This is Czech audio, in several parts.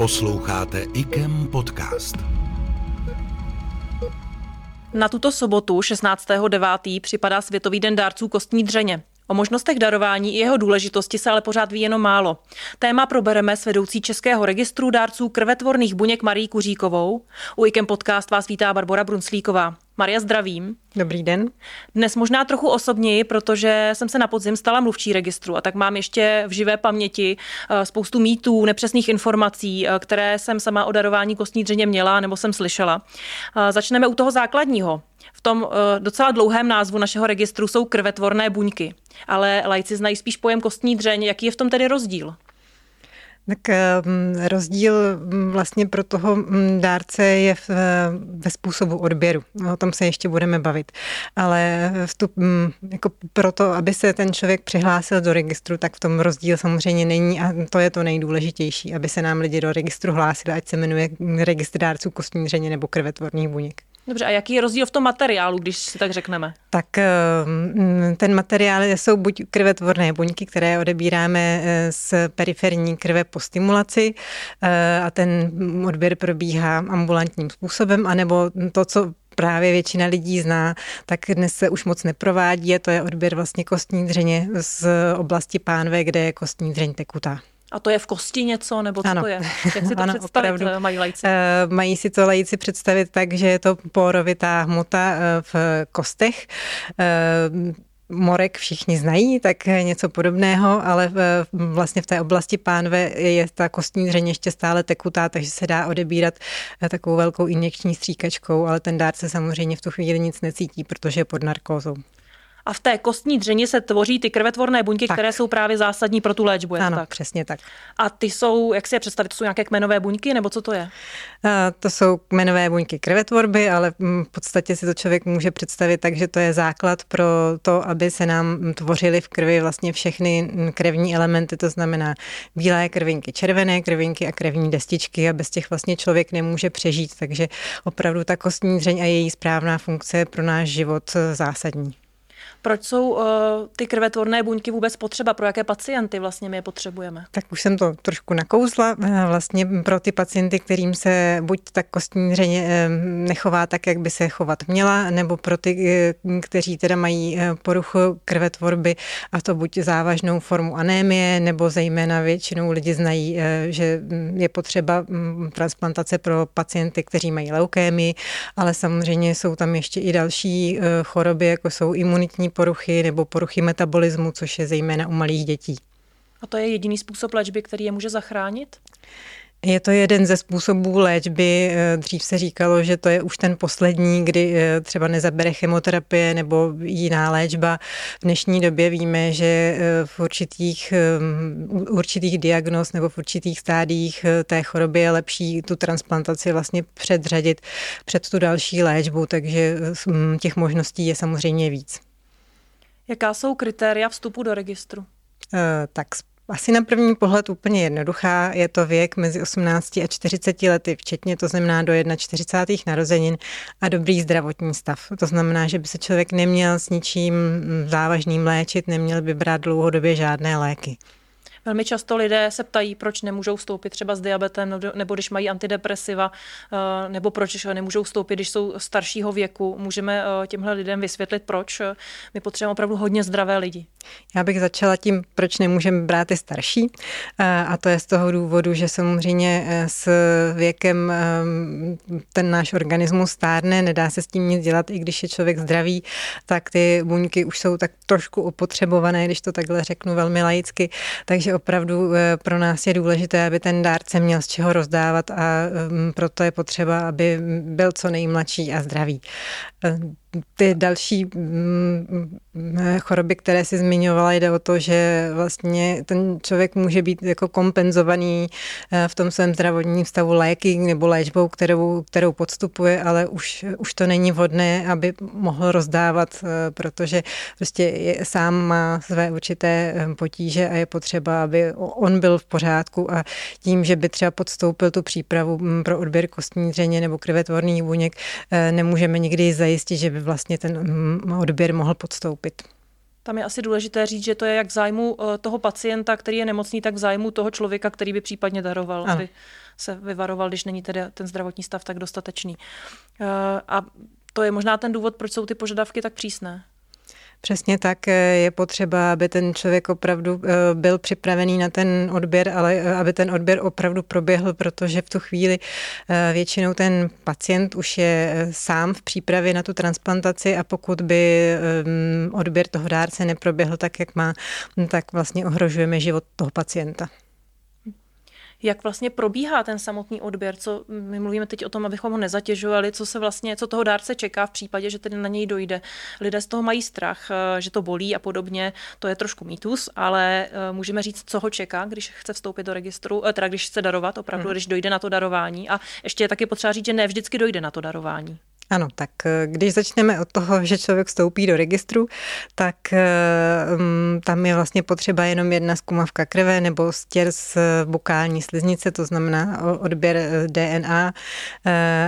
Posloucháte IKEM podcast. Na tuto sobotu 16.9. připadá Světový den dárců kostní dřeně. O možnostech darování i jeho důležitosti se ale pořád ví jenom málo. Téma probereme s vedoucí Českého registru dárců krvetvorných buněk Marí Kuříkovou. U IKEM podcast vás vítá Barbara Brunslíková. Maria, zdravím. Dobrý den. Dnes možná trochu osobněji, protože jsem se na podzim stala mluvčí registru a tak mám ještě v živé paměti eh, spoustu mýtů, nepřesných informací, eh, které jsem sama o darování kostní dřeně měla nebo jsem slyšela. Eh, začneme u toho základního. V tom docela dlouhém názvu našeho registru jsou krvetvorné buňky, ale lajci znají spíš pojem kostní dřeň. Jaký je v tom tedy rozdíl? Tak ehm, rozdíl mm, vlastně pro toho mm, dárce je v, ve způsobu odběru. O tom se ještě budeme bavit. Ale vstup, mm, jako pro to, aby se ten člověk přihlásil do registru, tak v tom rozdíl samozřejmě není a to je to nejdůležitější, aby se nám lidi do registru hlásili, ať se jmenuje registr dárců kostní dřeně nebo krvetvorných buněk. Dobře, a jaký je rozdíl v tom materiálu, když si tak řekneme? Tak ehm, ten materiál jsou buď krvetvorné buňky, které odebíráme eh, z periferní krve po stimulaci eh, a ten odběr probíhá ambulantním způsobem, anebo to, co právě většina lidí zná, tak dnes se už moc neprovádí a to je odběr vlastně kostní dřeně z oblasti pánve, kde je kostní dřeň tekutá. A to je v kosti něco, nebo co ano. to je? Jak si to ano, představit opravdu. Eh, mají lajci? Uh, mají si to lajci představit tak, že je to porovitá hmota uh, v kostech. Uh, morek všichni znají, tak něco podobného, ale vlastně v té oblasti pánve je ta kostní dřeň ještě stále tekutá, takže se dá odebírat takovou velkou injekční stříkačkou, ale ten dárce samozřejmě v tu chvíli nic necítí, protože je pod narkózou. A v té kostní dřeni se tvoří ty krvetvorné buňky, tak. které jsou právě zásadní pro tu léčbu. ano, tak? přesně tak. A ty jsou, jak si je představit, to jsou nějaké kmenové buňky, nebo co to je? A to jsou kmenové buňky krvetvorby, ale v podstatě si to člověk může představit tak, že to je základ pro to, aby se nám tvořily v krvi vlastně všechny krevní elementy, to znamená bílé krvinky, červené krvinky a krevní destičky a bez těch vlastně člověk nemůže přežít, takže opravdu ta kostní dřeň a její správná funkce je pro náš život zásadní. Proč jsou uh, ty krvetvorné buňky vůbec potřeba? Pro jaké pacienty vlastně my je potřebujeme? Tak už jsem to trošku nakouzla. Eh, vlastně pro ty pacienty, kterým se buď tak kostní dřeně eh, nechová tak, jak by se chovat měla, nebo pro ty, kteří teda mají poruchu krvetvorby, a to buď závažnou formu anémie, nebo zejména většinou lidi znají, že je potřeba mm, transplantace pro pacienty, kteří mají leukémii, ale samozřejmě jsou tam ještě i další choroby, jako jsou imunitní poruchy nebo poruchy metabolismu, což je zejména u malých dětí. A to je jediný způsob léčby, který je může zachránit? Je to jeden ze způsobů léčby. Dřív se říkalo, že to je už ten poslední, kdy eh, třeba nezabere chemoterapie nebo jiná léčba. V dnešní době víme, že eh, v určitých, eh, určitých diagnóz nebo v určitých stádiích té choroby je lepší tu transplantaci vlastně předřadit před tu další léčbu, takže těch možností je samozřejmě víc. Jaká jsou kritéria vstupu do registru? E, tak asi na první pohled úplně jednoduchá. Je to věk mezi 18 a 40 lety, včetně to znamená do 41. narozenin a dobrý zdravotní stav. To znamená, že by se člověk neměl s ničím závažným léčit, neměl by brát dlouhodobě žádné léky. Velmi často lidé se ptají, proč nemůžou vstoupit třeba s diabetem, nebo když mají antidepresiva, eh, nebo proč nemůžou vstoupit, když jsou staršího věku. Můžeme eh, těmhle lidem vysvětlit, proč. My potřebujeme opravdu hodně zdravé lidi. Já bych začala tím, proč nemůžeme brát ty starší. Eh, a to je z toho důvodu, že samozřejmě s věkem ten náš organismus stárne, nedá se s tím nic dělat, i když je člověk zdravý, tak ty buňky už jsou tak trošku opotřebované, když to takhle řeknu velmi laicky. Takže takže opravdu eh, pro nás je důležité, aby ten dárce měl z čeho rozdávat a mm, proto je potřeba, aby byl co nejmladší a zdravý. Eh, ty další mm, mm, choroby, které si zmiňovala, jde o to, že vlastně ten člověk může být jako kompenzovaný eh, v tom svém zdravotním stavu léky nebo léčbou, kterou, kterou podstupuje, ale už, už to není vhodné, aby mohl rozdávat, eh, protože prostě je, sám má své určité potíže a je potřeba, aby on byl v pořádku a tím, že by třeba podstoupil tu přípravu mm, pro odběr kostní dřeně nebo krvetvorných buněk, nemůžeme nikdy zajistit, že by vlastně ten mm, odběr mohl podstoupit. Tam je asi důležité říct, že to je jak v zájmu eh, toho pacienta, který je nemocný, tak v zájmu toho člověka, který by případně daroval, ano. aby se vyvaroval, když není tedy ten zdravotní stav tak dostatečný. Eh, a to je možná ten důvod, proč jsou ty požadavky tak přísné. Přesně tak eh, je potřeba, aby ten člověk opravdu eh, byl připravený na ten odběr, ale eh, aby ten odběr opravdu proběhl, protože v tu chvíli většinou ten pacient už je sám v přípravě na tu transplantaci a pokud by odběr toho dárce neproběhl tak, jak má, tak vlastně ohrožujeme život toho pacienta jak vlastně probíhá ten samotný odběr, co my mluvíme teď o tom, abychom ho nezatěžovali, co se vlastně, co toho dárce čeká v případě, že tedy na něj dojde. Lidé z toho mají strach, eh, že to bolí a podobně, to je trošku mýtus, ale eh, můžeme říct, co ho čeká, když chce vstoupit do registru, eh, teda když chce darovat, opravdu, hmm. když dojde na to darování. A ještě je taky potřeba říct, že ne vždycky dojde na to darování. Ano, tak eh, když začneme od toho, že člověk vstoupí do registru, tak um, tam je vlastně potřeba jenom jedna zkumavka krve nebo stěr z bukální sliznice, to znamená odběr DNA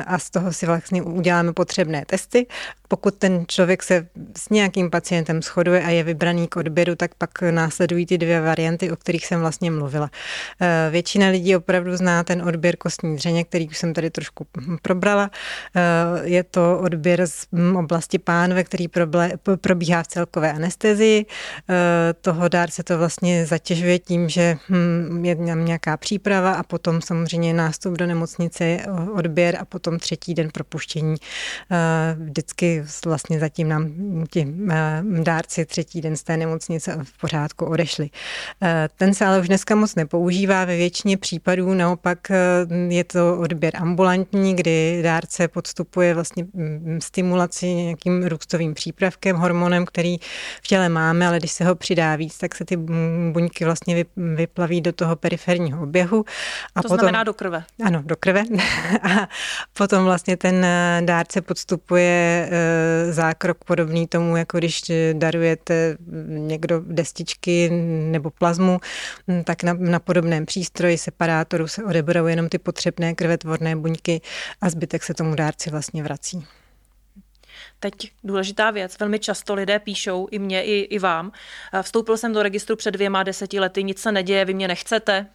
a z toho si vlastně uděláme potřebné testy pokud ten člověk se s nějakým pacientem shoduje a je vybraný k odběru, tak pak následují ty dvě varianty, o kterých jsem vlastně mluvila. Eh, většina lidí opravdu zná ten odběr kostní dřeně, který už jsem tady trošku probrala. Eh, je to odběr z oblasti pánve, který probíhá v celkové anestezii. Eh, toho dárce to vlastně zatěžuje tím, že hm, je nějaká příprava a potom samozřejmě nástup do nemocnice, odběr a potom třetí den propuštění. Vždycky vlastně zatím nám ti eh, dárci třetí den z té nemocnice v pořádku odešli. Ten se ale už dneska moc nepoužívá, ve většině případů naopak je to odběr ambulantní, kdy dárce podstupuje vlastně mm, stimulaci nějakým růstovým přípravkem, hormonem, který v těle máme, ale když se ho přidá víc, tak se ty buňky vlastně vyplaví do toho periferního oběhu. A to potom, znamená do krve. Ano, do krve. a potom vlastně ten dárce podstupuje zákrok podobný tomu, jako když darujete někdo destičky nebo plazmu, tak na, na podobném přístroji, separátoru se odeberou jenom ty potřebné krvetvorné buňky a zbytek se tomu dárci vlastně vrací. Teď důležitá věc. Velmi často lidé píšou, i mě, i, i vám. Vstoupil jsem do registru před dvěma deseti lety, nic se neděje, vy mě nechcete.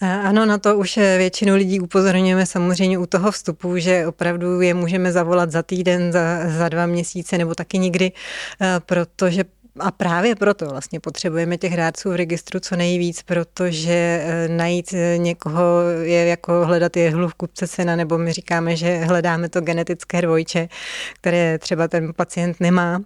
Ano, na to už většinu lidí upozorňujeme samozřejmě u toho vstupu, že opravdu je můžeme zavolat za týden, za, za dva měsíce nebo taky nikdy, protože a právě proto vlastně potřebujeme těch dárců v registru co nejvíc, protože eh, najít eh, někoho je jako hledat jehlu v kupce sena, nebo my říkáme, že hledáme to genetické dvojče, které třeba ten pacient nemá,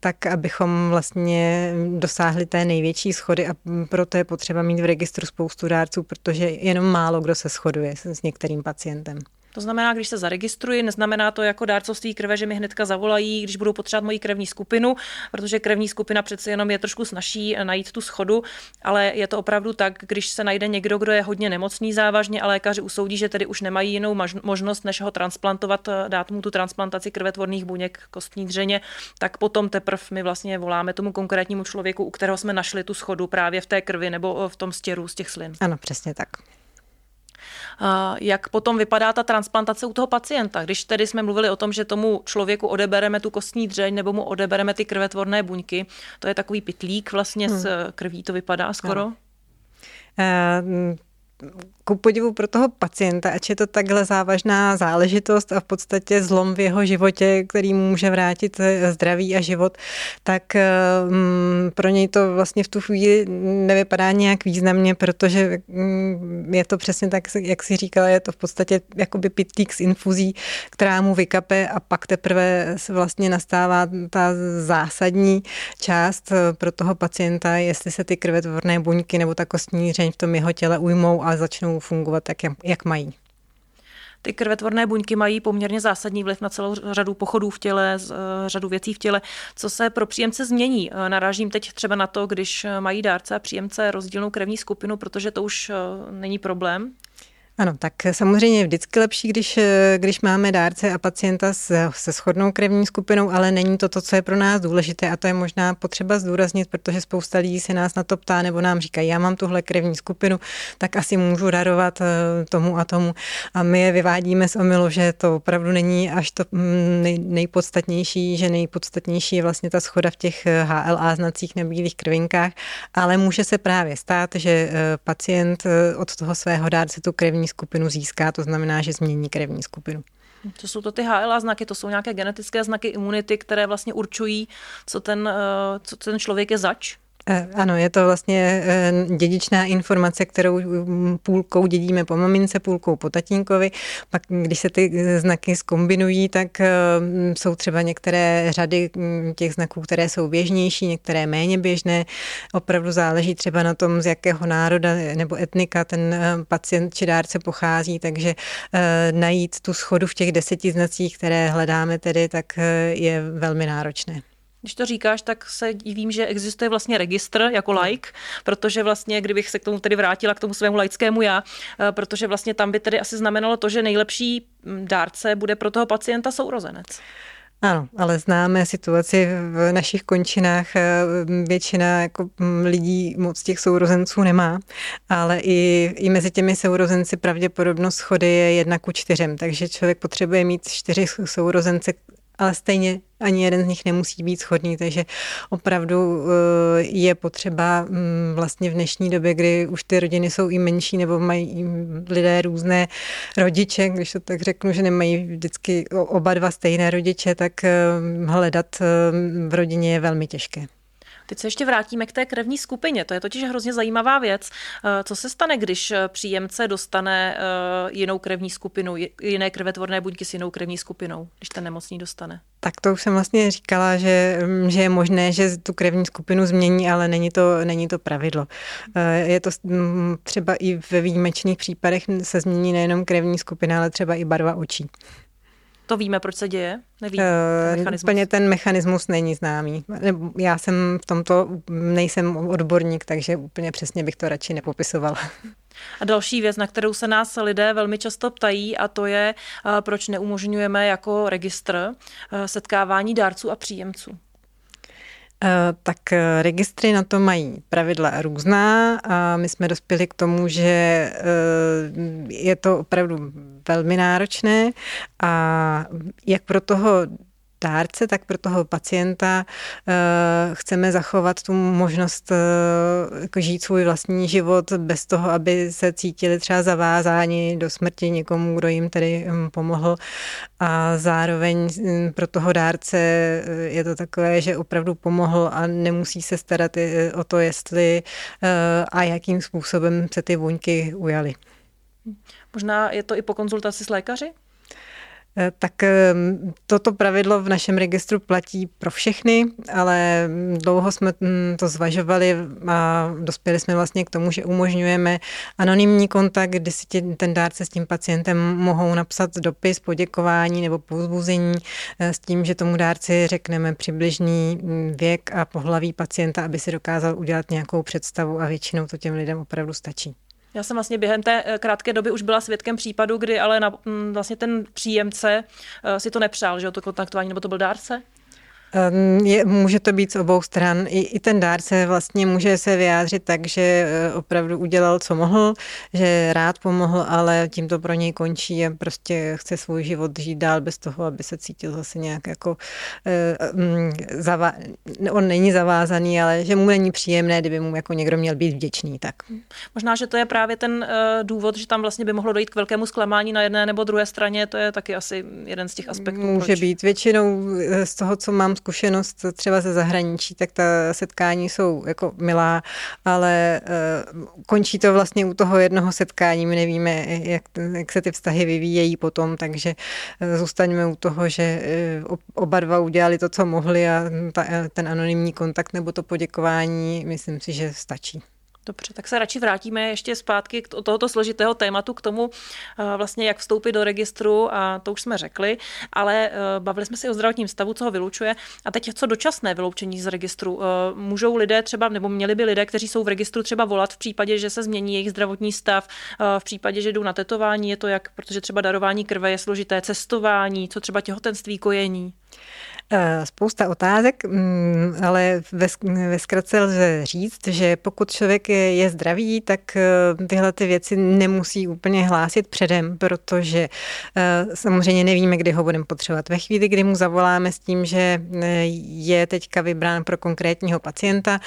tak abychom vlastně dosáhli té největší schody a proto je potřeba mít v registru spoustu dárců, protože jenom málo kdo se shoduje s některým pacientem. To znamená, když se zaregistruji, neznamená to jako dárcovství krve, že mi hnedka zavolají, když budou potřebovat moji krevní skupinu, protože krevní skupina přece jenom je trošku snažší najít tu schodu, ale je to opravdu tak, když se najde někdo, kdo je hodně nemocný závažně a lékaři usoudí, že tedy už nemají jinou možnost, než ho transplantovat, dát mu tu transplantaci krvetvorných buněk kostní dřeně, tak potom teprve my vlastně voláme tomu konkrétnímu člověku, u kterého jsme našli tu schodu právě v té krvi nebo v tom stěru z těch slin. Ano, přesně tak jak potom vypadá ta transplantace u toho pacienta. Když tedy jsme mluvili o tom, že tomu člověku odebereme tu kostní dřeň nebo mu odebereme ty krvetvorné buňky, to je takový pitlík vlastně hmm. s krví, to vypadá skoro. No ku podivu pro toho pacienta, ač je to takhle závažná záležitost a v podstatě zlom v jeho životě, který mu může vrátit eh, zdraví a život, tak mm, pro něj to vlastně v tu chvíli nevypadá nějak významně, protože mm, je to přesně tak, jak si říkala, je to v podstatě jakoby pitlík s infuzí, která mu vykape a pak teprve vlastně nastává ta zásadní část eh, pro toho pacienta, jestli se ty krvetvorné buňky nebo ta kostní řeň v tom jeho těle ujmou a začnou fungovat tak, jak mají. Ty krvetvorné buňky mají poměrně zásadní vliv na celou řadu pochodů v těle, eh, řadu věcí v těle. Co se pro příjemce změní? Eh, narážím teď třeba na to, když mají dárce a příjemce rozdílnou krevní skupinu, protože to už eh, není problém. Ano, tak samozřejmě je vždycky lepší, když, když máme dárce a pacienta se, se shodnou krevní skupinou, ale není to to, co je pro nás důležité a to je možná potřeba zdůraznit, protože spousta lidí se nás na to ptá nebo nám říkají, já mám tuhle krevní skupinu, tak asi můžu darovat eh, tomu a tomu. A my je vyvádíme z omilu, že to opravdu není až to mm, nej, nejpodstatnější, že nejpodstatnější je vlastně ta schoda v těch HLA znacích na bílých krvinkách, ale může se právě stát, že eh, pacient eh, od toho svého dárce tu krevní skupinu získá, to znamená, že změní krevní skupinu. Co jsou to ty HLA znaky? To jsou nějaké genetické znaky imunity, které vlastně určují, co ten, co ten člověk je zač? Eh, ano, je to vlastně eh, dědičná informace, kterou mm, půlkou dědíme po mamince, půlkou po tatínkovi. Pak, když se ty znaky skombinují, tak eh, jsou třeba některé řady mm, těch znaků, které jsou běžnější, některé méně běžné. Opravdu záleží třeba na tom, z jakého národa nebo etnika ten pacient či dárce pochází, takže najít tu schodu v těch deseti znacích, které hledáme tedy, tak je velmi náročné. Když to říkáš, tak se divím, že existuje vlastně registr jako like, protože vlastně, kdybych se k tomu tedy vrátila, k tomu svému laickému já, eh, protože vlastně tam by tedy asi znamenalo to, že nejlepší mm, dárce bude pro toho pacienta sourozenec. Ano, ale známe situaci v našich končinách. Eh, většina jako mm, lidí moc těch sourozenců nemá, ale i, i mezi těmi sourozenci pravděpodobnost schody je jedna ku čtyřem, takže člověk potřebuje mít čtyři sourozence, ale stejně ani jeden z nich nemusí být schodný, takže opravdu eh, je potřeba mm, vlastně v dnešní době, kdy už ty rodiny jsou i menší nebo mají lidé různé rodiče, když to tak řeknu, že nemají vždycky oba dva stejné rodiče, tak eh, hledat eh, v rodině je velmi těžké. Teď se ještě vrátíme k té krevní skupině. To je totiž hrozně zajímavá věc. Eh, co se stane, když eh, příjemce dostane eh, jinou krevní skupinu, jiné krvetvorné buňky s jinou krevní skupinou, když ten nemocný dostane? Tak to už jsem vlastně říkala, že, mm, že je možné, že tu krevní skupinu změní, ale není to, není to pravidlo. Je to mm, třeba i ve výjimečných případech se změní nejenom krevní skupina, ale třeba i barva očí. To víme, proč se děje? Nevím. Uh, ten úplně ten mechanismus není známý. Já jsem v tomto, nejsem odborník, takže úplně přesně bych to radši nepopisovala. A další věc, na kterou se nás lidé velmi často ptají, a to je, eh, proč neumožňujeme jako registr eh, setkávání dárců a příjemců. Eh, tak eh, registry na to mají pravidla různá a my jsme dospěli k tomu, že eh, je to opravdu velmi náročné a jak pro toho dárce, tak pro toho pacienta uh, chceme zachovat tu možnost uh, jako žít svůj vlastní život bez toho, aby se cítili třeba zavázáni do smrti někomu, kdo jim tedy um, pomohl. A zároveň um, pro toho dárce uh, je to takové, že opravdu pomohl a nemusí se starat o to, jestli a jakým způsobem se ty buňky ujaly. Možná je to i po konzultaci s lékaři? Eh, tak ehm, toto pravidlo v našem registru platí pro všechny, ale dlouho jsme mm, to zvažovali a dospěli jsme vlastně k tomu, že umožňujeme anonymní kontakt, kdy si ten dárce s tím pacientem mohou napsat dopis, poděkování nebo povzbuzení eh, s tím, že tomu dárci řekneme přibližný mm, věk a pohlaví pacienta, aby si dokázal udělat nějakou představu a většinou to těm lidem opravdu stačí. Já jsem vlastně během té eh, krátké doby už byla svědkem případu, kdy ale na, mm, vlastně ten příjemce eh, si to nepřál, že to kontaktování, nebo to byl dárce? Ehm, je, může to být z obou stran. I, I ten dárce vlastně může se vyjádřit tak, že eh, opravdu udělal, co mohl, že rád pomohl, ale tím to pro něj končí a prostě chce svůj život žít dál bez toho, aby se cítil zase nějak jako um, zavá... on není zavázaný, ale že mu není příjemné, kdyby mu jako někdo měl být vděčný. Tak. Možná, že to je právě ten uh, důvod, že tam vlastně by mohlo dojít k velkému zklamání na jedné nebo druhé straně, to je taky asi jeden z těch aspektů. Může proč. být. Většinou z toho, co mám zkušenost třeba ze zahraničí, tak ta setkání jsou jako milá, ale uh, končí to vlastně u toho jednoho setkání. My nevíme, jak, jak se ty vztahy vyvíjejí potom, takže uh, zůstaňme u toho, že uh, oba dva udělali to, co mohli a ta, ten anonymní kontakt nebo to poděkování, myslím si, že stačí. Dobře, tak se radši vrátíme ještě zpátky k tohoto složitého tématu, k tomu eh, vlastně, jak vstoupit do registru a to už jsme řekli, ale eh, bavili jsme se o zdravotním stavu, co ho vylučuje. A teď co dočasné vyloučení z registru? Eh, můžou lidé třeba, nebo měli by lidé, kteří jsou v registru třeba volat v případě, že se změní jejich zdravotní stav, v případě, že jdou na tetování, je to jak, protože třeba darování krve je složité, cestování, co třeba těhotenství, kojení? Eh, spousta otázek, mm, ale ve, zkratce lze říct, že pokud člověk je, je zdravý, tak eh, tyhle ty věci nemusí úplně hlásit předem, protože eh, samozřejmě nevíme, kdy ho budeme potřebovat. Ve chvíli, kdy mu zavoláme s tím, že je teďka vybrán pro konkrétního pacienta,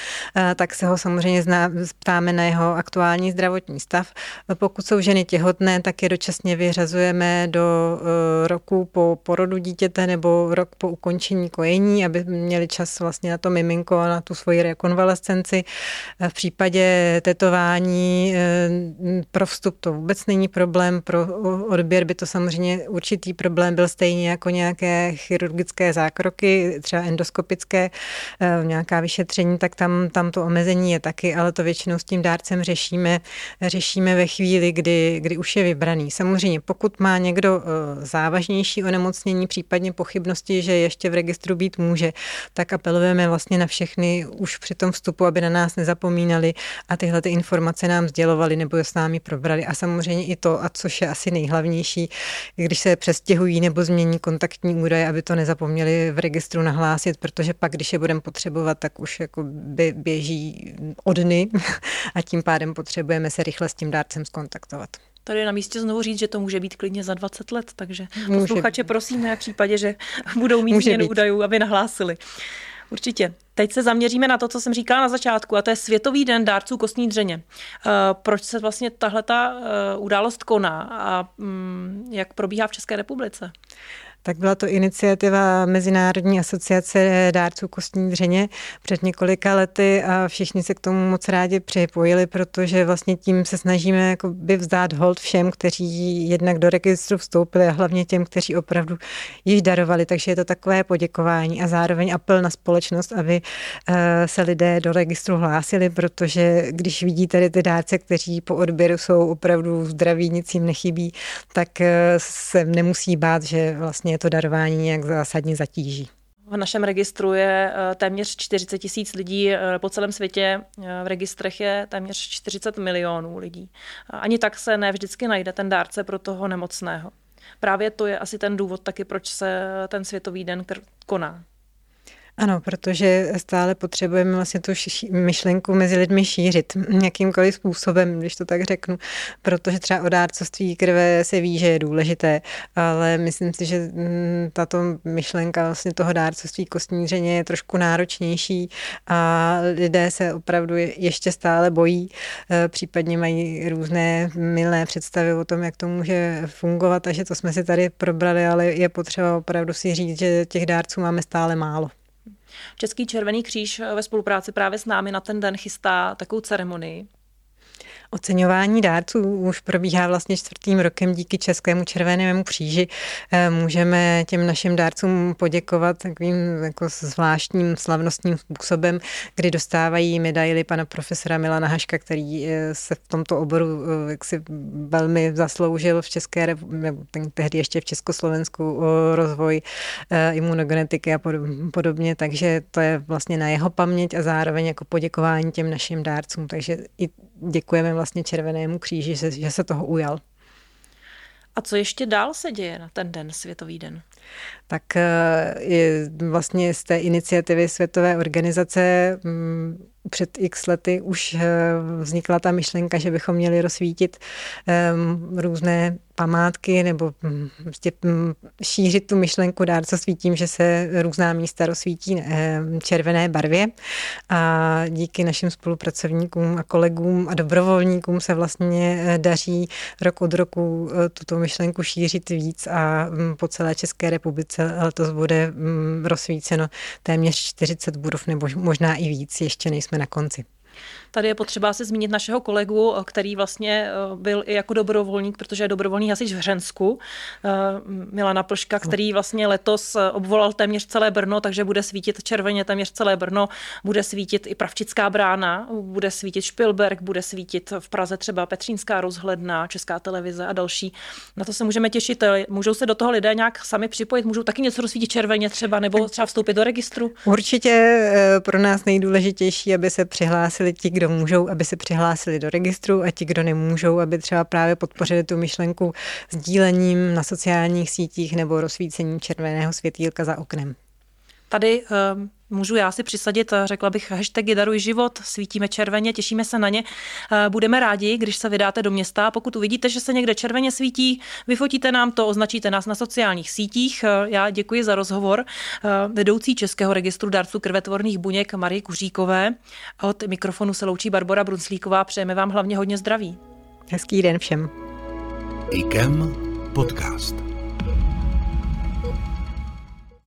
tak se ho samozřejmě zná, ptáme na jeho aktuální zdravotní stav. Pokud jsou ženy těhotné, tak je dočasně vyřazujeme do roku po porodu dítěte nebo rok po ukončení kojení, aby měli čas vlastně na to miminko a na tu svoji rekonvalescenci. V případě tetování eh, pro vstup to vůbec není problém, pro odběr by to samozřejmě určitý problém byl stejně jako nějaké chirurgické zákroky, třeba endoskopické, eh, nějaká vyšetření, tak tam, tam to omezení je taky, ale to většinou s tím dárcem řešíme, řešíme ve chvíli, kdy, kdy už je vybraný. Samozřejmě, pokud má někdo eh, závažnější onemocnění, případně pochybnosti, že ještě v registru být může, tak apelujeme vlastně na všechny už při tom vstupu, aby na nás nezapomínali a tyhle ty informace nám sdělovali nebo je s námi probrali. A samozřejmě i to, a což je asi nejhlavnější, když se přestěhují nebo změní kontaktní údaje, aby to nezapomněli v registru nahlásit, protože pak, když je budeme potřebovat, tak už jako by běží od dny a tím pádem potřebujeme se rychle s tím dárcem skontaktovat. Tady je na místě znovu říct, že to může být klidně za 20 let, takže může posluchače prosíme v případě, že budou mít změnu údajů, aby nahlásili. Určitě. Teď se zaměříme na to, co jsem říkala na začátku, a to je Světový den dárců kostní dřeně. Eh, proč se vlastně tahle ta eh, událost koná a mm, jak probíhá v České republice? Tak byla to iniciativa Mezinárodní asociace dárců kostní dřeně před několika lety a všichni se k tomu moc rádi připojili, protože vlastně tím se snažíme jako by vzdát hold všem, kteří jednak do registru vstoupili a hlavně těm, kteří opravdu již darovali. Takže je to takové poděkování a zároveň apel na společnost, aby eh, se lidé do registru hlásili, protože když vidí tady ty dárce, kteří po odběru jsou opravdu zdraví, nic jim nechybí, tak eh, se nemusí bát, že vlastně vlastně to darování nějak zásadně zatíží. V našem registru je eh, téměř 40 tisíc lidí eh, po celém světě. Eh, v registrech je téměř 40 milionů lidí. Ani tak se ne vždycky najde ten dárce pro toho nemocného. Právě to je asi ten důvod taky, proč se ten Světový den koná. Ano, protože stále potřebujeme vlastně tu myšlenku mezi lidmi šířit jakýmkoliv způsobem, když to tak řeknu, protože třeba o dárcovství krve se ví, že je důležité, ale myslím si, že mm, tato myšlenka vlastně toho dárcovství kostní dřeně je trošku náročnější a lidé se opravdu ještě stále bojí, e, případně mají různé milné představy o tom, jak to může fungovat a že to jsme si tady probrali, ale je potřeba opravdu si říct, že těch dárců máme stále málo. Český červený kříž ve spolupráci právě s námi na ten den chystá takovou ceremonii. Oceňování dárců už probíhá vlastně čtvrtým rokem díky Českému červenému kříži. Eh, můžeme těm našim dárcům poděkovat takovým jako zvláštním slavnostním způsobem, kdy dostávají medaily pana profesora Milana Haška, který eh, se v tomto oboru eh, jaksi velmi zasloužil v České tehdy ještě v Československu rozvoj imunogenetiky a podobně, takže to je vlastně na jeho paměť a zároveň jako poděkování těm našim dárcům. Takže i děkujeme vlastně Červenému kříži, že se toho ujal. A co ještě dál se děje na ten den, Světový den? Tak eh, je vlastně z té iniciativy Světové organizace mm, před x lety už eh, vznikla ta myšlenka, že bychom měli rozsvítit um, různé památky nebo um, prostě, um, šířit tu myšlenku dárcovství tím, že se různá místa rozsvítí um, červené barvě. A díky našim spolupracovníkům a kolegům a dobrovolníkům se vlastně eh, daří rok od roku tuto myšlenku šířit víc a um, po celé České republice letos bude rozsvíceno téměř 40 budov nebo možná i víc, ještě nejsme jsme na konci. Tady je potřeba se zmínit našeho kolegu, který vlastně eh, byl i jako dobrovolník, protože je dobrovolný hasič v Hřensku, eh, Milana Plška, který vlastně letos eh, obvolal téměř celé Brno, takže bude svítit červeně téměř celé Brno, bude svítit i Pravčická brána, bude svítit Špilberg, bude svítit v Praze třeba Petřínská rozhledna, Česká televize a další. Na to se můžeme těšit. Můžou se do toho lidé nějak sami připojit, můžou taky něco rozsvítit červeně třeba, nebo třeba vstoupit do registru? Určitě pro nás nejdůležitější, aby se přihlásili ti, kdo můžou, aby se přihlásili do registru a ti, kdo nemůžou, aby třeba právě podpořili tu myšlenku sdílením na sociálních sítích nebo rozsvícením červeného světýlka za oknem. Tady um můžu já si přisadit, eh, řekla bych, hashtagy Daruj život, svítíme červeně, těšíme se na ně. Eh, budeme rádi, když se vydáte do města. Pokud uvidíte, že se někde červeně svítí, vyfotíte nám to, označíte nás na sociálních sítích. Eh, já děkuji za rozhovor vedoucí Českého registru darců krvetvorných buněk Marie Kuříkové. Od mikrofonu se loučí Barbara Brunslíková. Přejeme vám hlavně hodně zdraví. Hezký den všem. IKEM podcast.